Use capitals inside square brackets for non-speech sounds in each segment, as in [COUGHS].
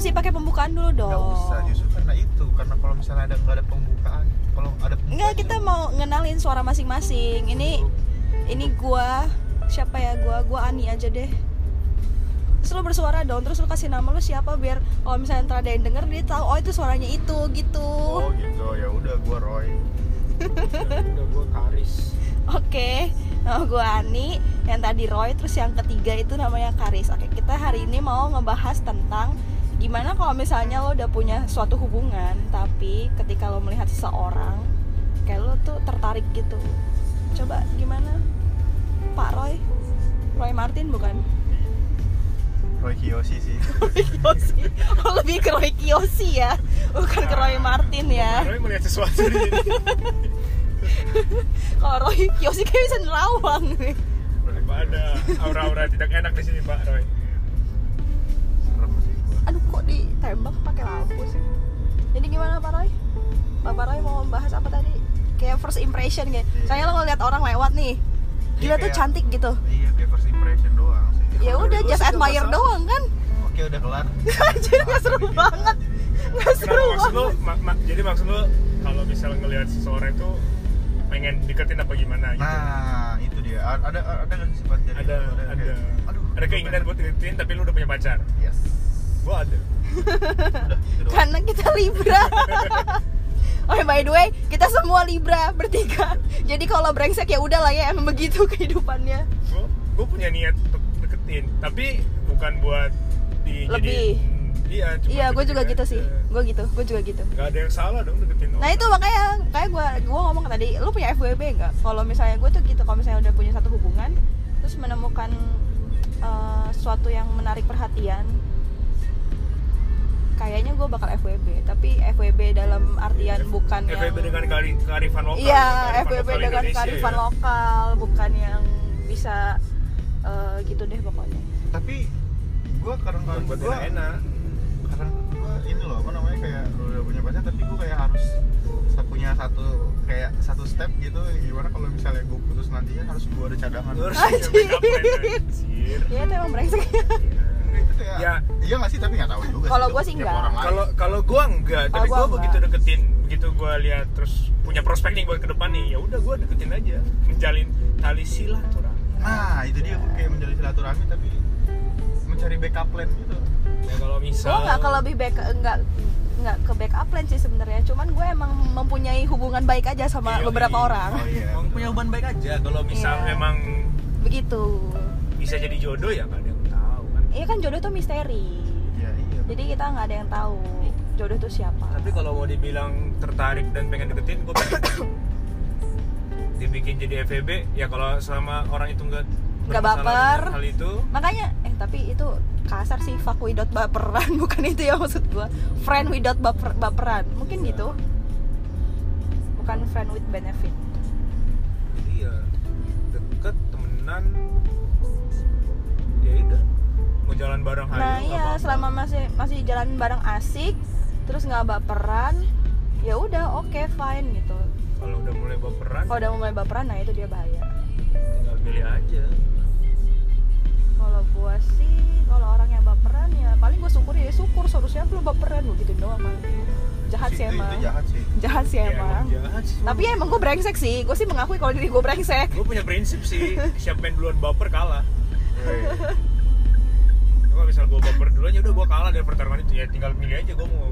Mesti pakai pembukaan dulu dong. Nggak usah justru karena itu karena kalau misalnya ada nggak ada pembukaan kalau ada pembukaan Enggak, kita mau ngenalin suara masing-masing. Ini ini gua siapa ya? Gua gua Ani aja deh. Terus lu bersuara dong, terus lu kasih nama lu siapa biar kalau misalnya ntar ada yang denger dia tahu oh itu suaranya itu gitu. oh gitu ya udah gua Roy [LAUGHS] udah gue karis Oke, nama gue Ani, yang tadi Roy, terus yang ketiga itu namanya Karis. Oke, kita hari ini mau ngebahas tentang gimana kalau misalnya lo udah punya suatu hubungan, tapi ketika lo melihat seseorang, kayak lo tuh tertarik gitu. Coba gimana, Pak Roy? Roy Martin bukan? Roy Kiyoshi sih [LAUGHS] Roy Kiyoshi. Oh, lebih ke Roy Kiyoshi ya, bukan ke Roy Martin ya. Roy melihat sesuatu di [LAUGHS] Kalau Roy Kiyoshi kayak bisa nerawang nih. Ada aura-aura tidak enak di sini Pak Roy kok ditembak pakai lampu sih. Jadi gimana Pak Roy? Bapak Roy mau membahas apa tadi? Kayak first impression gitu Saya lo ngeliat orang lewat nih Gila Iya, tuh kayak- cantik gitu. iya kayak first impression doang sih. Ya udah dari lu just admire doang kan? Oke udah kelar. [LAUGHS] Anjir gak seru banget. Gak seru maksud lu, banget. ma- jadi maksud lu kalau misalnya ngelihat seseorang itu pengen deketin apa gimana gitu? nah itu dia. Ada ada sih sifat jadi ada lu? ada. kayak, aduh ada keinginan buat deketin tapi lu udah punya pacar? Yes gua ada udah [LAUGHS] doang Karena kita Libra [LAUGHS] Oh by the way, kita semua Libra bertiga. Jadi kalau brengsek ya udah lah ya emang begitu kehidupannya. gua punya niat untuk deketin tapi bukan buat di Lebih. iya cuma Iya, gue juga gitu sih. Gue gitu, gue juga gitu. nggak ada yang salah dong deketin Nah orang. itu makanya kayak gue gue ngomong tadi, lu punya FWB nggak? Kalau misalnya gue tuh gitu, kalau misalnya udah punya satu hubungan, terus menemukan eh, sesuatu yang menarik perhatian, kayaknya gue bakal FWB. Tapi FWB dalam artian bukan FWB yang dengan kari, kearifan lokal iya FWB lokal dengan Indonesia kearifan ya. lokal, bukan yang bisa eh, gitu deh pokoknya. tapi gua kadang-kadang buat gua enak kadang gua ini loh apa namanya kayak udah punya pacar tapi gua kayak harus punya satu kayak satu step gitu gimana kalau misalnya gua putus nantinya harus gua ada cadangan harus Anjir. punya backup plan, anjir. Ya itu emang brengsek. Enggak, kayak Ya. iya nggak sih tapi nggak tahu juga Kalau gua sih tiap nggak. orang lain. kalau kalau gua enggak Kalau tapi enggak. begitu deketin begitu gua lihat terus punya prospek nih buat ke depan nih ya udah gua deketin aja menjalin tali silaturahmi nah itu dia gua kayak menjalin silaturahmi tapi mencari backup plan gitu ya kalau misal gue nggak ke lebih back nggak nggak ke backup plan sih sebenarnya cuman gue emang mempunyai hubungan baik aja sama Iya, beberapa iya. orang oh iya Emang punya hubungan baik aja kalau misal Iya. memang begitu bisa jadi jodoh ya kan iya kan jodoh tuh misteri. Iya iya jadi kita nggak ada yang tahu jodoh tuh siapa. Tapi kalau mau dibilang tertarik dan pengen deketin gua pengen [COUGHS] dibikin jadi FVB ya kalau selama orang itu nggak Nggak baper. hal itu. Makanya eh tapi itu kasar sih fuck without baperan. [LAUGHS] Bukan itu ya maksud gue friend without baper, baperan. Mungkin gitu. Bukan friend with benefit. Jadi ya deket temenan. Ya udah mau jalan bareng nah iya apa-apa. selama masih masih jalan bareng asik terus nggak baperan ya udah oke fine gitu. Kalau udah mulai baperan? Kalau udah mulai baperan nah itu dia bahaya. Tinggal pilih aja. Kalau gua sih kalau orang yang baperan ya paling gua syukur ya syukur seharusnya lu baperan gua gitu doang paling. Jahat sih emang itu jahat sih. Jahat sih Ya, emang. jahat sih. tapi ya emang gua brengsek sih. Gua sih mengakui kalau diri gua brengsek. Gue punya prinsip sih siapa yang duluan baper kalah. [LAUGHS] kalau misal gue baper duluan ya udah gue kalah dari pertarungan itu. Ya tinggal milih aja gue mau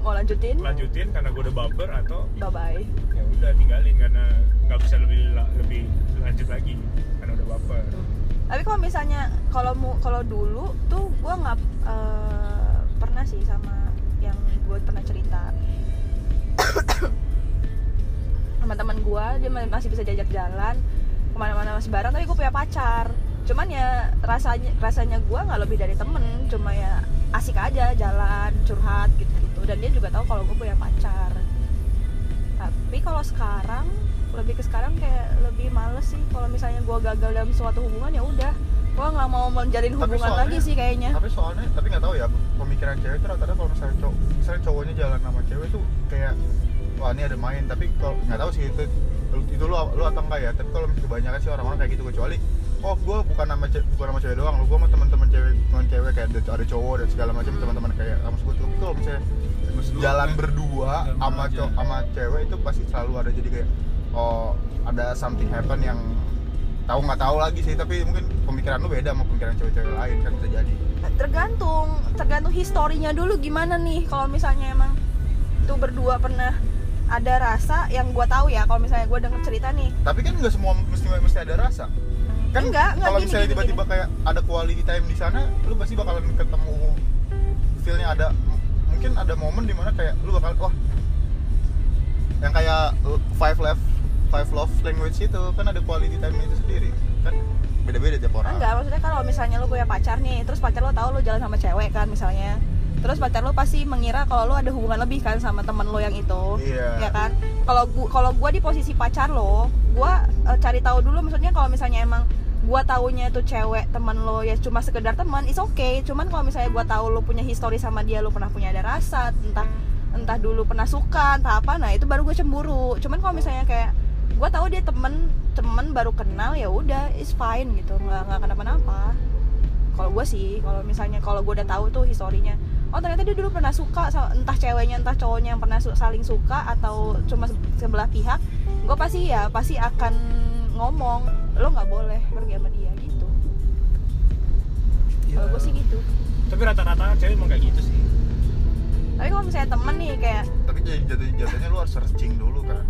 mau lanjutin? Lanjutin karena gue udah baper atau bye bye ya udah tinggalin karena nggak bisa lebih lebih lanjut lagi karena udah baper tapi kalau misalnya kalau mu kalau dulu tuh gua nggak eh, pernah sih sama yang gue pernah cerita. Sama teman gue dia ma- masih bisa diajak jalan ke mana-mana masih bareng tapi gue punya pacar cuman ya rasanya rasanya gue nggak lebih dari temen cuma ya asik aja jalan curhat gitu gitu dan dia juga tahu kalau gue punya pacar. Tapi kalau sekarang lebih ke sekarang kayak lebih males sih. Kalau misalnya gue gagal dalam suatu hubungan ya udah. Gue nggak mau menjalin Tapi hubungan soalnya- lagi sih kayaknya. tapi soalnya tapi nggak tahu ya pemikiran cewek itu rata-rata kalau misalnya cowok misalnya cowoknya jalan sama cewek tuh kayak wah ini ada main. Tapi kalau nggak tahu sih itu itu lu lu atau enggak ya. Tapi kalau kebanyakan sih orang-orang kayak gitu kecuali oh gue bukan nama ce- bukan nama cewek doang lo gue sama teman-teman cewek teman cewek kayak ada, ada cowok dan segala macam teman-teman kayak sama gue tuh. Kalau misalnya jalan kan? berdua sama cowok sama cewek itu pasti selalu ada. Jadi kayak oh ada something happen yang tahu nggak tahu lagi sih. Tapi mungkin pemikiran lu beda sama pemikiran cewek-cewek lain kan bisa jadi. Tergantung tergantung historinya dulu gimana nih kalau misalnya emang tuh berdua pernah ada rasa yang gua tahu ya kalau misalnya gua denger cerita nih. Tapi kan nggak semua mesti mesti ada rasa kan Enggak, enggak, kalau gini, misalnya tiba-tiba kayak ada quality time di sana lu pasti bakalan ketemu feelnya ada. Mungkin ada momen di mana kayak lu bakal wah yang kayak uh, five love five love language itu kan ada quality time itu sendiri kan? Beda-beda tiap orang. Enggak maksudnya kalau misalnya lu punya pacar nih terus pacar lo tahu lu jalan sama cewek kan misalnya terus pacar lo pasti mengira kalau lu ada hubungan lebih kan sama temen lo yang itu Iya. ya kan? Kalau gua kalau gua di posisi pacar lo gua eh, cari tahu dulu maksudnya kalau misalnya emang gua taunya itu cewek teman lo ya cuma sekedar teman is okay. Cuman kalau misalnya gua tahu lo punya histori sama dia lo pernah punya ada rasa entah entah dulu pernah suka entah apa nah itu baru gue cemburu. Cuman kalau misalnya kayak gua tahu dia temen temen baru kenal ya udah is fine gitu. Nggak nggak kenapa-napa. Kalau gue sih kalau misalnya kalau gue udah tahu tuh historinya oh ternyata dia dulu pernah suka entah ceweknya entah cowoknya yang pernah saling suka atau cuma se- sebelah pihak gue pasti ya pasti akan ngomong lo nggak boleh pergi sama dia gitu. Iya. kalau gue sih gitu. Tapi rata-rata cewek emang kayak gitu sih. Tapi kalau misalnya temen nih kayak tapi jadi jatuh jatuhnya lu harus searching dulu kan.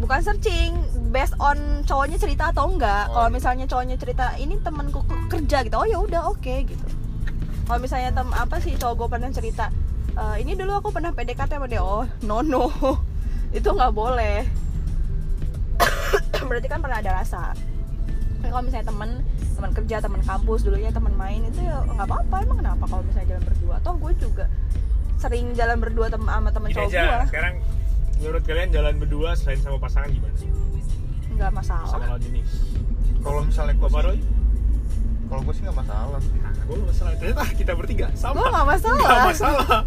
Bukan searching based on cowoknya cerita atau enggak. Oh, kalau iya. misalnya cowoknya cerita ini temanku ke- kerja gitu. Oh ya udah oke gitu. Kalau misalnya tem apa sih cowok gue pernah cerita "Eh, ini dulu aku pernah PDKT sama dia. Oh no no. [LAUGHS] Itu nggak boleh berarti kan pernah ada rasa. Tapi kalau misalnya temen teman kerja teman kampus dulunya teman main itu ya nggak apa-apa. Emang kenapa kalau misalnya jalan berdua? Toh gue juga sering jalan berdua tem sama temen Gini cowok aja gue sekarang menurut kalian jalan berdua selain sama pasangan gimana? Nggak masalah. Sama lawan jenis. Kalau misalnya gue Roy? kalau gue sih nggak masalah sih. Nah gue gak masalah. Ternyata kita bertiga sama. Gua nggak masalah. Nggak masalah.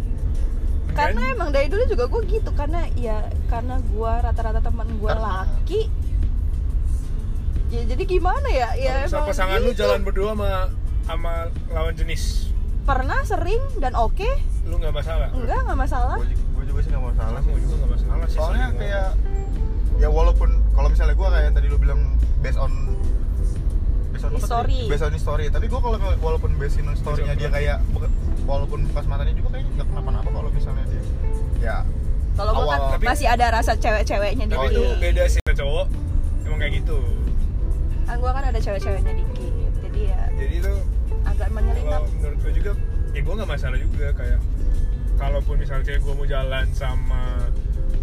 Karena Kan? emang dari dulu juga gue gitu karena ya karena gue rata-rata teman gue laki jadi gimana ya? Ya emang pasangan lu gitu. jalan berdua sama sama lawan jenis. Pernah sering dan oke. Lu nggak masalah? Enggak nggak masalah. Gue gue juga sih nggak masalah sih. Gue juga nggak masalah sih soalnya kayak ya walaupun kalau misalnya gue kayak tadi lu bilang based on based on History. based on history. Tapi gue kalau walaupun based on story-nya dia kayak walaupun bekas matanya juga kayaknya nggak kenapa-napa kalau misalnya dia ya kalau gue kan Tapi- masih ada rasa cewek-ceweknya tapi Oh, dikit itu beda sih sama cowok. Emang kayak gitu kan gue kan ada cewek-ceweknya dikit jadi ya jadi itu agak menyelinap kalau menurut gue juga ya gue nggak masalah juga kayak kalaupun misalnya cewek gue mau jalan sama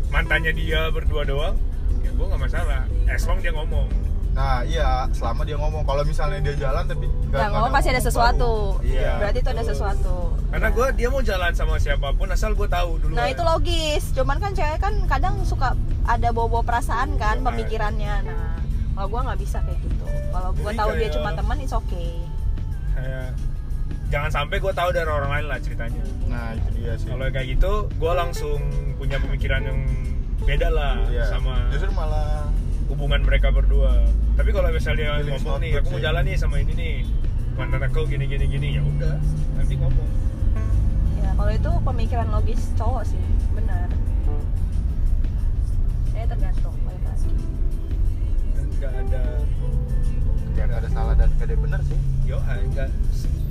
mantannya dia berdua doang ya gue nggak masalah as long dia ngomong nah iya selama dia ngomong kalau misalnya dia jalan tapi nggak- ngomong pasti ada sesuatu baru. iya berarti itu ada sesuatu karena gue dia mau jalan sama siapa pun asal gue tahu dulu Nah itu logis, cuman kan cewek kan kadang suka ada bawa perasaan kan Iya. pemikirannya. Nah kalau gua nggak bisa kayak gitu. Kalau gua Jadi tahu dia cuma teman, it's okay. kayak jangan sampai gue tahu dari orang lain lah ceritanya nah itu dia sih kalau kayak gitu gue langsung punya pemikiran yang beda lah Iya. sama justru malah hubungan mereka berdua tapi kalau misalnya dia ngomong nih aku mau jalan nih sama ini nih mantan aku gini gini gini ya udah nanti ngomong Ya kalau itu pemikiran logis cowok sih, benar. Ya tergantung balik lagi. dan nggak ada ya nggak ada salah dan nggak ada benar sih. Yo ah, nggak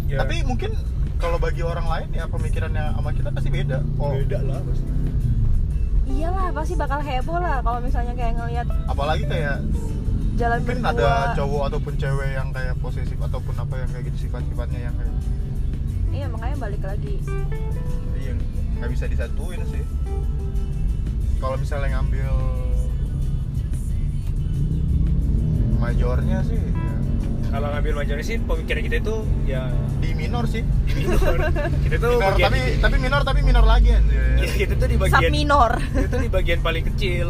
ya, tapi mungkin kalau bagi orang lain ya pemikirannya sama kita pasti beda. Oh. Beda lah pasti. Iyalah pasti bakal heboh lah kalau misalnya kayak ngelihat apalagi kayak jalan mungkin berdua. ada cowok ataupun cewek yang kayak posesif ataupun apa yang kayak gitu sifat-sifatnya yang kayak Iya makanya balik lagi. iya nggak bisa disatuin sih. Kalau misalnya ngambil majornya sih kalau ngambil majornya sih pemikiran kita itu ya di minor sih di minor [LAUGHS] kita tuh minor bagian tapi tapi minor tapi minor lagi anjir. ya, kita tuh di Sub bagian minor. itu di bagian paling kecil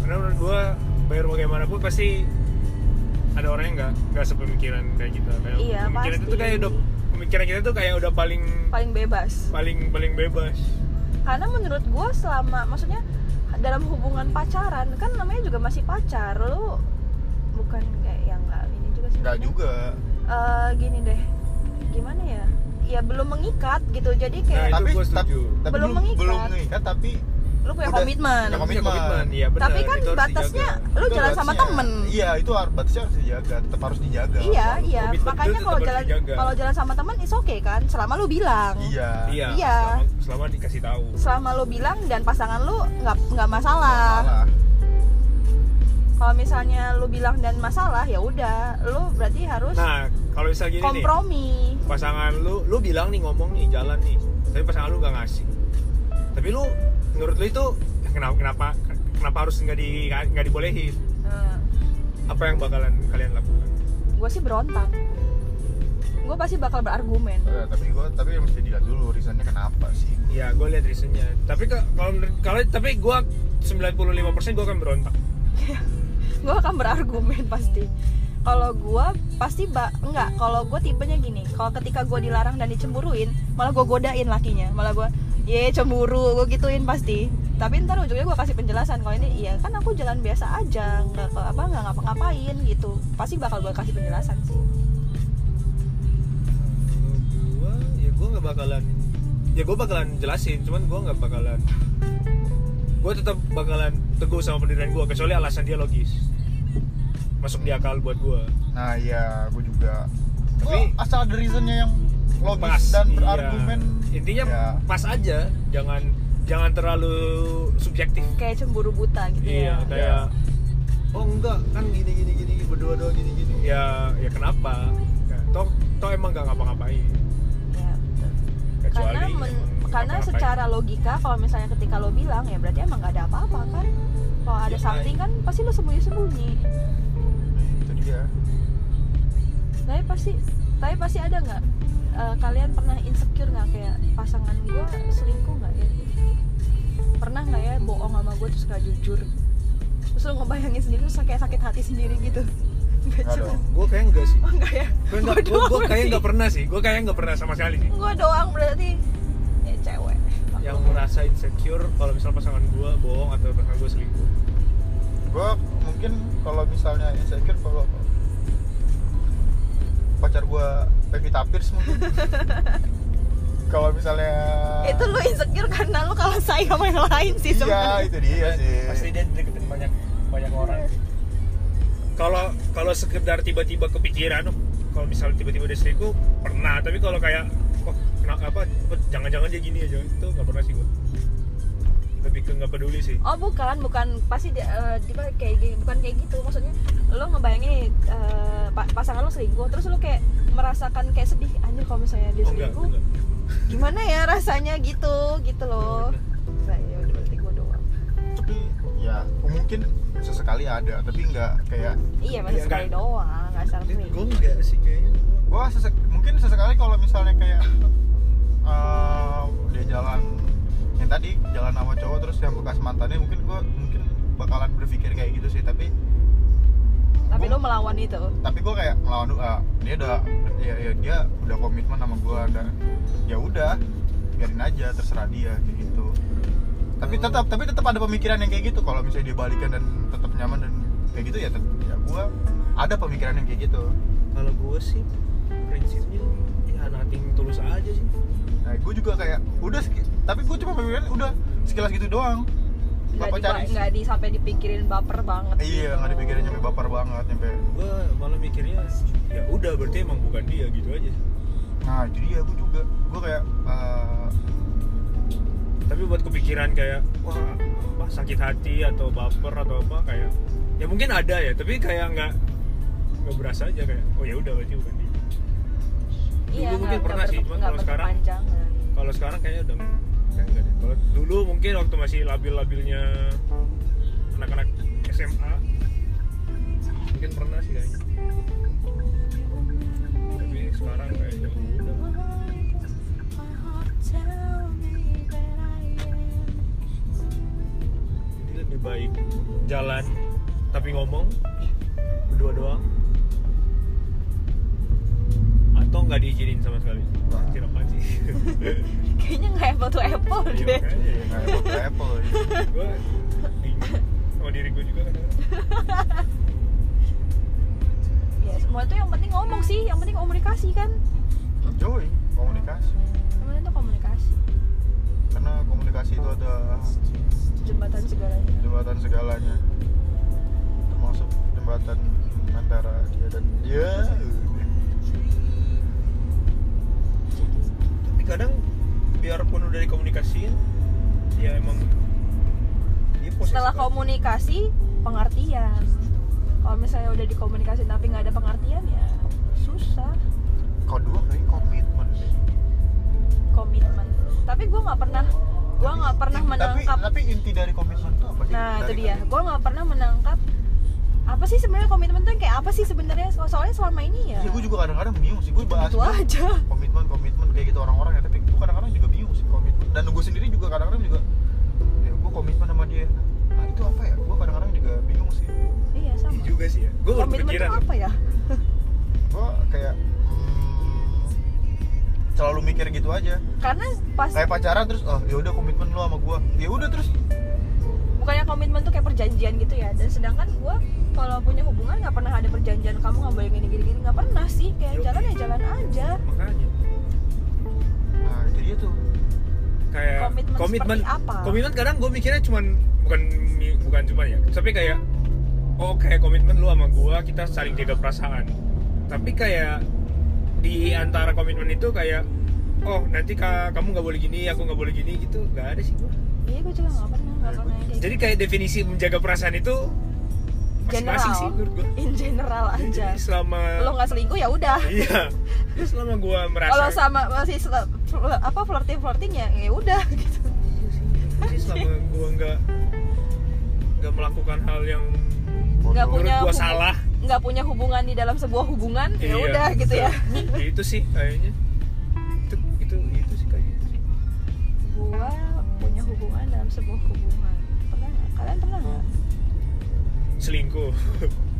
karena menurut gua bayar bagaimanapun pasti ada orang yang nggak nggak sepemikiran kayak kita kayak Iya, pemikiran itu pasti. tuh kayak udah pemikiran kita tuh kayak udah paling Paling bebas. paling paling bebas karena menurut gue selama maksudnya dalam hubungan pacaran kan namanya juga masih pacar lu bukan kayak yang nggak juga sih nggak juga Eh, gini deh gimana ya ya belum mengikat gitu jadi Nah, kayak itu tapi tapi, setuju. tapi Belum belum mengikat. belum mengikat tapi lu punya udah- komitmen punya komitmen. iya benar. tapi kan itu batasnya dijaga. lu Itu jalan sama temen iya itu batasnya harus dijaga tetap harus dijaga iya iya Komitmen itu makanya kalau jalan kalau jalan sama temen is oke kan selama lu bilang iya Iya. Iya. Selama, selama dikasih tahu. selama lu bilang dan pasangan lu nggak nggak masalah salah kalau misalnya lu bilang dan masalah ya udah lu berarti harus Nah, kalau misalnya gini nih, kompromi pasangan lu, lu bilang nih ngomong nih jalan nih, tapi pasangan lu nggak ngasih. Tapi lu, menurut lu itu kenapa kenapa kenapa harus nggak di nggak dibolehin? Hmm. Apa yang bakalan kalian lakukan? gue sih berontak gue pasti bakal berargumen Eh, tapi gua tapi mesti dilihat dulu reasonnya kenapa sih Ya, gue lihat reasonnya. Tapi kalau kalau tapi gue 95% gue akan berontak. Gue akan berargumen pasti. Kalau gue pasti ba enggak. Kalau gue tipenya gini kalau ketika gue dilarang dan dicemburuin malah gue godain lakinya. Malah gue ye cemburu gue gituin pasti. Tapi ntar ujungnya gue kasih penjelasan kalau ini iya kan aku jalan biasa aja nggak ke apa nggak ngapa-ngapain gitu. Pasti bakal gue kasih penjelasan sih. Gue ya gue nggak bakalan ya gue bakalan jelasin cuman gue nggak bakalan gue tetap bakalan teguh sama pendirian gue kecuali alasan dia logis masuk di akal buat gue nah iya gua juga. Tapi- Gua asal ada reasonnya yang logis pas dan iya. berargumen intinya ya. pas aja jangan jangan terlalu subjektif. Kayak cemburu buta gitu iya ya kayak oh enggak kan gini gini gini berdua doang gini gini. Ya ya kenapa? Ya, toh toh emang gak ngapa-ngapain. Ya, betul. kecuali karena men- karena ngapa-ngapain. secara logika kalau misalnya ketika lo bilang ya berarti emang gak ada apa-apa kan? Kalau ada Ya, something kan pasti lo sembunyi-sembunyi. itu dia tapi pasti tapi pasti ada nggak? Eh, kalian pernah insecure nggak? Kayak pasangan gue selingkuh nggak ya? Pernah nggak ya bohong sama gue terus gak jujur? Terus lo ngebayangin sendiri terus kayak sakit hati sendiri gitu. [LAUGHS] Gue kayak enggak sih. Oh enggak ya? Gue enggak Gua gue gue kayak enggak pernah sih. Gue kayak enggak pernah sama sekali sih. Gue doang berarti. Ya cewek. Yang merasa insecure kalau misal pasangan gue bohong atau pasangan gue selingkuh. Gua mungkin kalau misalnya insecure kalau pacar gua Pevita Pierce mungkin. [LAUGHS] Kalau misalnya itu lo insecure karena lo kalah sayang sama yang lain sih iya sebenarnya. itu dia sih. pasti dia deketin banyak banyak orang kalau kalau sekedar tiba-tiba kepikiran kalau misal tiba-tiba dia selingkuh pernah. Tapi kalau kayak wah kenapa apa jangan-jangan dia gini aja. Itu nggak pernah sih gue ke nggak peduli sih Oh bukan, bukan pasti dia, eh, dia kayak gini, bukan kayak gitu. Maksudnya lo ngebayangin eh, pa- pasangan lo selingkuh, terus lo kayak merasakan kayak sedih anjir kalau misalnya dia oh enggak selingkuh. enggak Gimana ya rasanya gitu, gitu loh. Nah, ya udah berarti gue doang. tapi ya mungkin sesekali ada tapi nggak kayak Iya, masih Iya, sekali enggak. doang, nggak sering. gue enggak sih kayaknya gua sesek, mungkin sesekali kalau misalnya kayak eh, dia jalan yang tadi jalan sama cowok terus yang bekas mantannya mungkin gua mungkin bakalan berpikir kayak gitu sih tapi Tapi gua- lo melawan itu. tapi gue kayak ngelawan ah, dia udah ya, ya dia udah komitmen sama gue dan ya udah biarin aja terserah dia kayak gitu tapi Hmm. tetap tapi tetap ada pemikiran yang kayak gitu kalau misalnya dia balikan dan tetap nyaman dan kayak gitu ya tetap ya gue ada pemikiran yang kayak gitu kalau gue sih prinsipnya ya nothing tulus aja sih nah gue juga kayak udah tapi gue cuma pemikiran udah sekilas gitu doang Nggak, bapak di, cari nggak di sampai dipikirin baper banget. iya gitu. nggak dipikirin nyampe baper banget nyampe gue malah mikirnya ya udah berarti emang bukan dia gitu aja nah itu dia gue juga gue kayak eh, tapi buat kepikiran kayak wah apa sakit hati atau baper atau apa kayak ya mungkin ada ya tapi kayak nggak nggak berasa aja kayak oh ya udah berarti bukan dia Iya, Dulu mungkin nggak- pernah nggak sih, nggak kalau sekarang- kalau sekarang kayaknya udah kalau dulu mungkin waktu masih labil-labilnya anak-anak SMA mungkin pernah sih kayaknya. Tapi sekarang kayaknya udah jadi lebih baik jalan tapi ngomong berdua doang. Atau nggak diizinin sama sekali? Wah. Apaan sih [LAUGHS] Kayaknya nggak apple to apple Iya, deh. makanya ya. nggak apple to apple. [LAUGHS] Gue sama diri gue juga kadang-kadang [LAUGHS] Ya semua itu yang penting ngomong sih. Yang penting komunikasi kan. Joy komunikasi. Penting itu komunikasi. Karena komunikasi itu ada jembatan segalanya. jembatan segalanya. Termasuk jembatan antara dia dan dia. Tapi kadang biarpun udah dikomunikasiin ya emang dia setelah kan. komunikasi pengertian. Kalau misalnya udah dikomunikasi tapi nggak ada pengertian ya susah. Kedua kayak komitmen komitmen. Tapi gue nggak pernah gue nggak pernah tapi menangkap. tapi inti dari komitmen itu apa sih? Nah itu Dari dia. kalian? gue nggak pernah menangkap apa sih sebenarnya komitmen tuh yang kayak apa sih sebenarnya? So- soalnya selama ini ya Iya, gue juga kadang-kadang bingung sih. Gue bahas itu aja. komitmen komitmen kayak gitu orang-orang ya tapi gue kadang-kadang juga bingung sih komitmen. Dan gue sendiri juga kadang-kadang juga ya gue komitmen sama dia. Nah itu apa ya? Gue kadang-kadang juga bingung sih. Iya sama. Iya juga sih ya. Gue baru komitmen kepikiran. itu apa ya? [LAUGHS] Gue kayak hmm, selalu mikir gitu aja. Karena pas kayak pacaran terus oh ya udah komitmen lu sama gue. Ya udah terus. Bukannya komitmen tuh kayak perjanjian gitu ya. Dan sedangkan gue kalau punya hubungan nggak pernah ada perjanjian kamu nggak boleh gini gini gini nggak pernah sih. Kayak Yo. jalan ya jalan aja. Makanya itu dia tuh. Kayak Komitmen komitmen apa? komitmen kadang gue mikirnya cuman bukan bukan cuman ya. Tapi kayak oh kayak komitmen lu sama gua kita saling jaga perasaan. Tapi kayak di antara komitmen itu kayak oh nanti ka, kamu nggak boleh gini aku nggak boleh gini gitu. Nggak ada sih gua. Iya gue juga nggak pernah nggak pernah jadi kayak definisi menjaga perasaan itu general. sih menurut in general aja. jadi selama lo nggak selingkuh ya udah. Iya. Selama gua merasa kalau sama masih apa flirting flirting ya ya udah [LAUGHS] gitu. Iya sih. Selama gua nggak nggak melakukan hal yang nggak punya hubung- salah. nggak punya hubungan di dalam sebuah hubungan ya Iya, udah gitu ya. betul. [LAUGHS] itu sih kayaknya. Itu itu itu sih kayak gitu sih. Gua punya hubungan dalam sebuah hubungan selingkuh. [LAUGHS]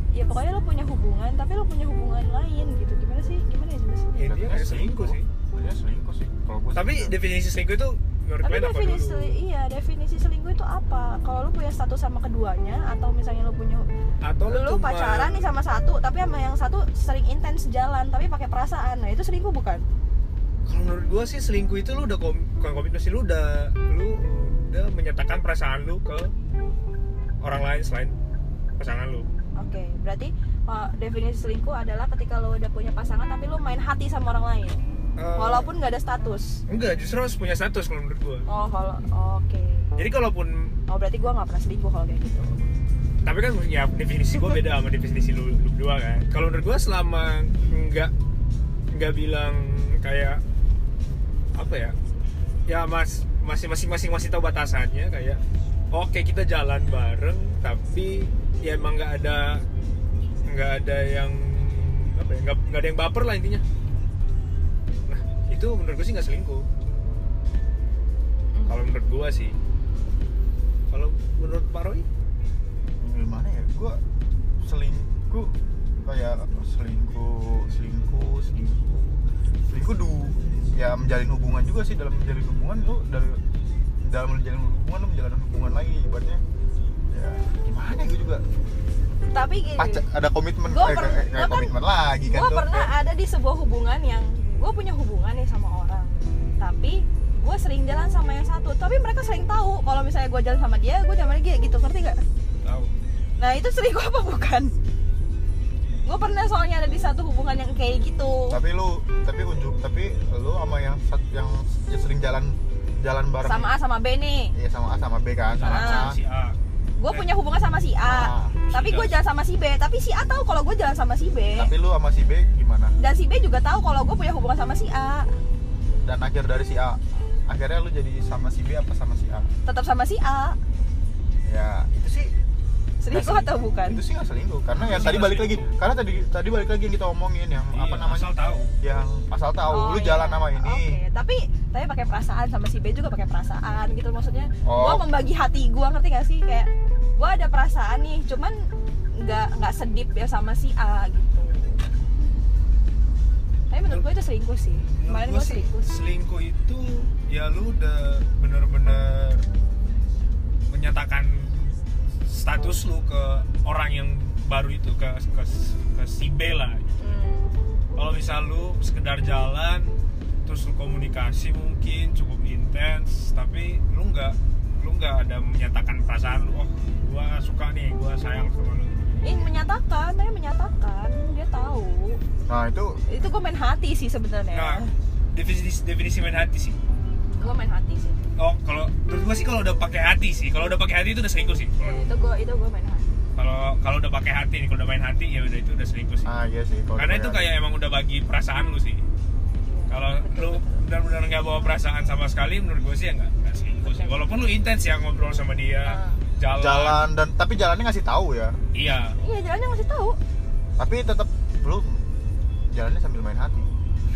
Ya pokoknya lo punya hubungan tapi lo punya hubungan lain gitu. Gimana sih? Gimana ya jelasinnya Ya, dia kayak selingkuh sih. Dia selingkuh sih. Kalau gue tapi definisi selingkuh itu menurut tapi apa definisi dulu iya definisi selingkuh itu apa? Kalau lo punya status sama keduanya atau misalnya lo punya atau lu lo cuma- pacaran nih sama satu tapi sama yang satu sering intens jalan tapi pakai perasaan. Nah itu selingkuh bukan? Kalau menurut gua sih selingkuh itu lu udah kom bukan komitmen sih lu udah lu udah menyatakan perasaan lu ke orang lain selain pasangan lu. Oke berarti uh, definisi selingkuh adalah ketika lo udah punya pasangan tapi lo main hati sama orang lain. Eh, walaupun nggak ada status. Enggak justru harus punya status kalau menurut gua. Oh kalau oke. Jadi kalaupun oh berarti gua nggak pernah selingkuh kalau kayak gitu. Tapi kan ya definisi gua beda sama definisi lu, lu berdua kan. Kalau menurut gua selama enggak enggak bilang kayak apa ya ya mas masih masing masing masih tahu batasannya kayak oke kita jalan bareng tapi ya emang nggak ada nggak ada yang apa ya nggak ada yang baper lah intinya. Nah itu menurut gue sih nggak selingkuh. Kalau menurut gua sih. Kalau menurut Pak Roy? Gimana ya? Gue selingkuh kayak selingkuh selingkuh selingkuh. Selingkuh du ya menjalin hubungan juga sih dalam menjalin hubungan lu dari dalam menjalin hubungan lu menjalin hubungan lagi ibaratnya ya gimana gue juga? Tapi gini. Pacar, ada komitmen. Gua kayak, pernah- kan- komitmen lagi kan gue pernah Kayak- ada di sebuah hubungan yang gue punya hubungan nih sama orang. Tapi gue sering jalan sama yang satu. Tapi mereka sering tahu kalau misalnya gue jalan sama dia gue jalan sama dia gitu. Ngerti gak tahu. Nah itu selingkuh apa? Bukan. Gue pernah soalnya ada di satu hubungan yang kayak gitu. Tapi lu tapi unjuk tapi lu sama yang yang sering jalan jalan bareng sama A sama B nih. Iya sama A sama B kan sama Ah. A. Si A gue punya hubungan sama si A Ah, tapi gue jalan sama si B. Tapi si A tahu kalau gue jalan sama si B. Tapi lu sama si B gimana? Dan si B juga tahu kalau gue punya hubungan sama si A. Dan akhir dari si A. Akhirnya lu jadi sama si B apa sama si A? Tetap sama si A. Ya itu sih. Selingkuh atau bukan? Itu sih nggak selingkuh karena yang Itu tadi balik lagi. Karena tadi tadi balik lagi yang kita omongin yang apa Iya, namanya? asal tahu. Yang asal tahu. Oh, lu iya. jalan sama ini. Oke, tapi tapi pakai perasaan sama si B juga pakai perasaan gitu. Maksudnya. Oh. Gua membagi hati gua ngerti gak sih? Kayak gua ada perasaan nih, cuman nggak nggak sedip ya sama si A gitu. Tapi menurut gua itu selingkuh sih. Kemarin sih, selingkuh sih. selingkuh itu ya lu udah bener-bener menyatakan status lu ke orang yang baru itu ke ke, ke si B lah misal lu sekedar jalan terus lu komunikasi mungkin cukup intens tapi lu nggak lu nggak ada menyatakan perasaan lu oh gua suka nih gua sayang sama lu. Ini menyatakan mereka menyatakan dia tahu. Nah itu itu gue main hati sih sebenarnya. Nah definisi definisi main hati sih. Gue main hati sih. Oh kalau menurut gua sih kalau udah pakai hati sih. Kalau udah pakai hati itu udah selingkuh sih. Ya, itu gue itu gue main hati. Kalau kalau udah pakai hati nih kalau udah main hati ya udah itu udah selingkuh sih. Ah iya sih karena itu kayak emang udah bagi perasaan lu sih. Kalau lu benar-benar nggak bawa perasaan sama sekali menurut gue sih ya nggak nggak selingkuh sih. Walaupun lu intens ya ngobrol sama dia. Ah. Jalan, jalan dan tapi jalannya ngasih tahu ya. Iya. Iya jalannya ngasih tahu. Tapi tetap belum. Jalannya sambil main hati.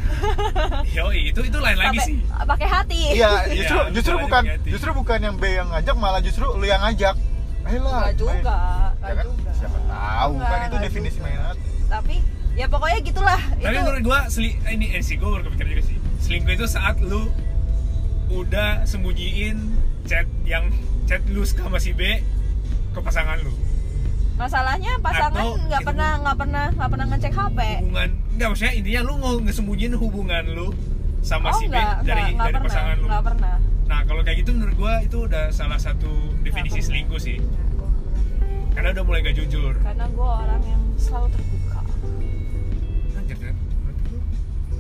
[LAUGHS] Yoi itu itu lain lagi sih. pakai hati. Iya justru [LAUGHS] Iya, justru jalannya bukan pakai hati. justru bukan yang B yang ngajak malah justru lu yang ngajak. Ayolah Enggak juga, enggak ya kan? juga. siapa tahu Enggak, kan itu definisi juga. main hati. Tapi ya pokoknya gitulah. tapi itu menurut gua seli ini eh, sih gua baru kepikir juga sih. Selingkuh itu saat lu udah sembunyiin chat yang chat lu sama si B ke pasangan lu masalahnya pasangan nggak itu- pernah nggak pernah nggak pernah ngecek HP. hubungan enggak maksudnya intinya lu mau ngesembunyiin hubungan lu sama oh si B nggak dari nggak nggak dari pernah pasangan lu nggak pernah. Nah kalau kayak gitu menurut gua itu udah salah satu definisi Nggak selingkuh sih Nggak, gua nggak pernah. Karena udah mulai gak jujur Karena gue orang yang selalu terbuka. Anjir kan Berarti lu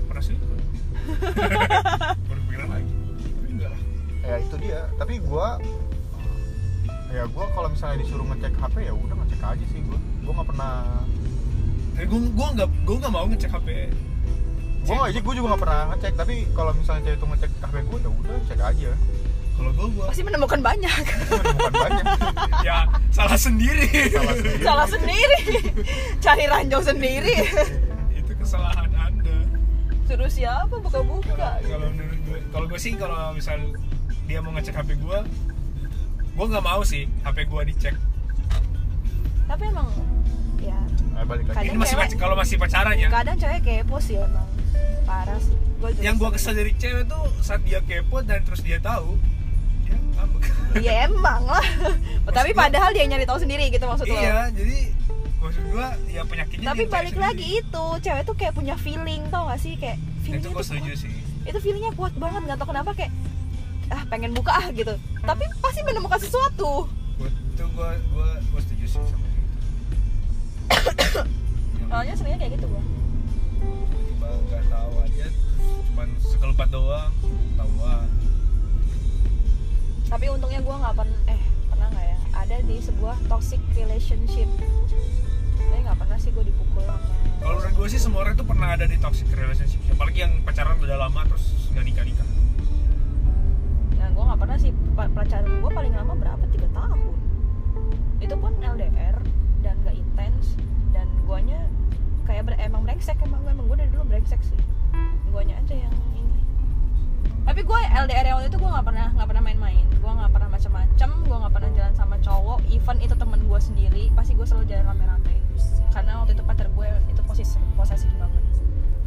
pernah selingkuh [LAUGHS] ya itu dia. Tapi gua ya gua kalau misalnya disuruh ngecek HP ya udah ngecek aja sih gua. Gua nggak pernah Eh, gua, gua nggak gua nggak mau ngecek HP gua nggak aja gua juga nggak pernah ngecek. Tapi kalau misalnya cewek itu ngecek HP gua ya udah cek aja. Kalau gua gua Pasti menemukan banyak. bukan banyak. [LAUGHS] Ya salah sendiri. Salah sendiri. Salah sendiri. Cari ranjau sendiri. Itu kesalahan anda. Suruh siapa buka-buka. Kalau kalau menurut gue Kalau gue sih kalau misal dia mau ngecek HP gua Gua nggak mau sih HP gua dicek Tapi emang ya nah, balik lagi Ini Kadang masih cewek- kalau masih pacaran ya kadang cewek kepo sih emang. Parah sih. Gua yang gua sering. kesel dari cewek tuh saat dia kepo dan terus dia tahu dia ngambek Iya [LAUGHS] emang lah. Tapi gua- padahal dia nyari tahu sendiri gitu maksud lo. iya jadi maksud gua ya penyakitnya Tapi balik sendiri. lagi itu, cewek tuh kayak punya feeling tau gak sih kayak Nah, feelingnya itu setuju kuat. sih Itu feelingnya kuat banget nggak tau kenapa kayak ah pengen buka ah gitu. Tapi pasti menemukan sesuatu. itu gua gua gua setuju sih sama itu Yang Soalnya seringnya kayak gitu gua. tiba-tiba nggak tahu aja cuman sekelebat doang tahuan Tapi untungnya gua nggak pernah eh pernah nggak ya ada di sebuah toxic relationship. Tapi nggak pernah sih gua dipukul sama. kalau menurut gua sih semua orang tuh pernah ada di toxic relationship apalagi yang pacaran udah lama terus nggak nikah nikah gue nggak pernah sih Pa- pacaran gue paling lama berapa tiga tahun. Itu pun LDR dan gak intens dan guanya kayak ber- emang brengsek emang emang gue dari dulu brengsek sih. Guanya aja yang ini. Tapi gue LDR yang waktu itu gue nggak pernah nggak pernah main-main. Gue nggak pernah macam-macam. Gue nggak pernah jalan sama cowok. Even itu temen gue sendiri, pasti gue selalu jalan rame-rame. Karena waktu itu pacar gue itu posesif posesif banget.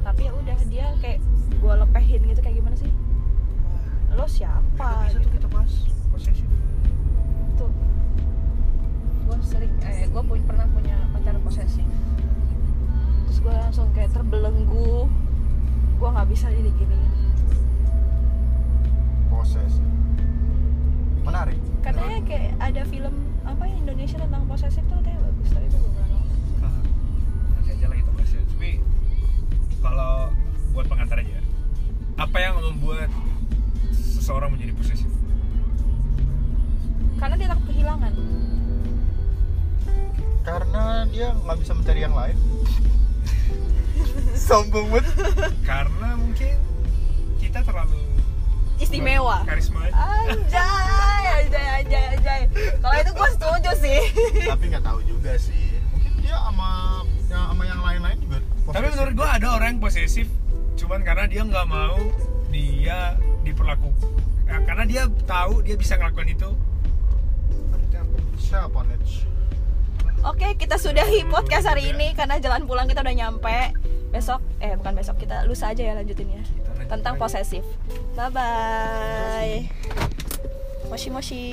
Tapi ya udah dia kayak gue lepehin gitu kayak gimana sih? Lo siapa? bisa tuh kita bahas. Posesif. Tuh. Gue sering eh gue punya pernah punya pacar posesif. Terus gue langsung kayak terbelenggu. Gue nggak bisa ini gini. Proses menarik. Katanya kayak ada film apa ya Indonesia tentang posesif tuh katanya bagus tapi gue belum pernah nonton. Nah, [LAUGHS] nanti aja lah kita ya. Tapi kalau buat pengantar aja, apa yang membuat seseorang menjadi posesif? karena dia takut kehilangan. Karena dia nggak bisa mencari yang lain. [LAUGHS] Sombong banget. Karena mungkin kita terlalu istimewa. karisma. anjay anjay anjay anjay. Kalau itu gue setuju sih. Tapi nggak tahu juga sih. Mungkin dia sama yang sama yang lain-lain juga Tapi posesif. menurut gua ada orang yang posesif, cuman karena dia nggak mau dia diperlaku, ya, karena dia tahu dia bisa ngelakuin itu. Siapa Nets Oke, kita sudahi podcast hari ini karena jalan pulang kita udah nyampe. Besok, eh bukan besok, kita lusa aja ya lanjutinnya. Kita lanjut Tentang posesif. Bye bye. Moshi moshi.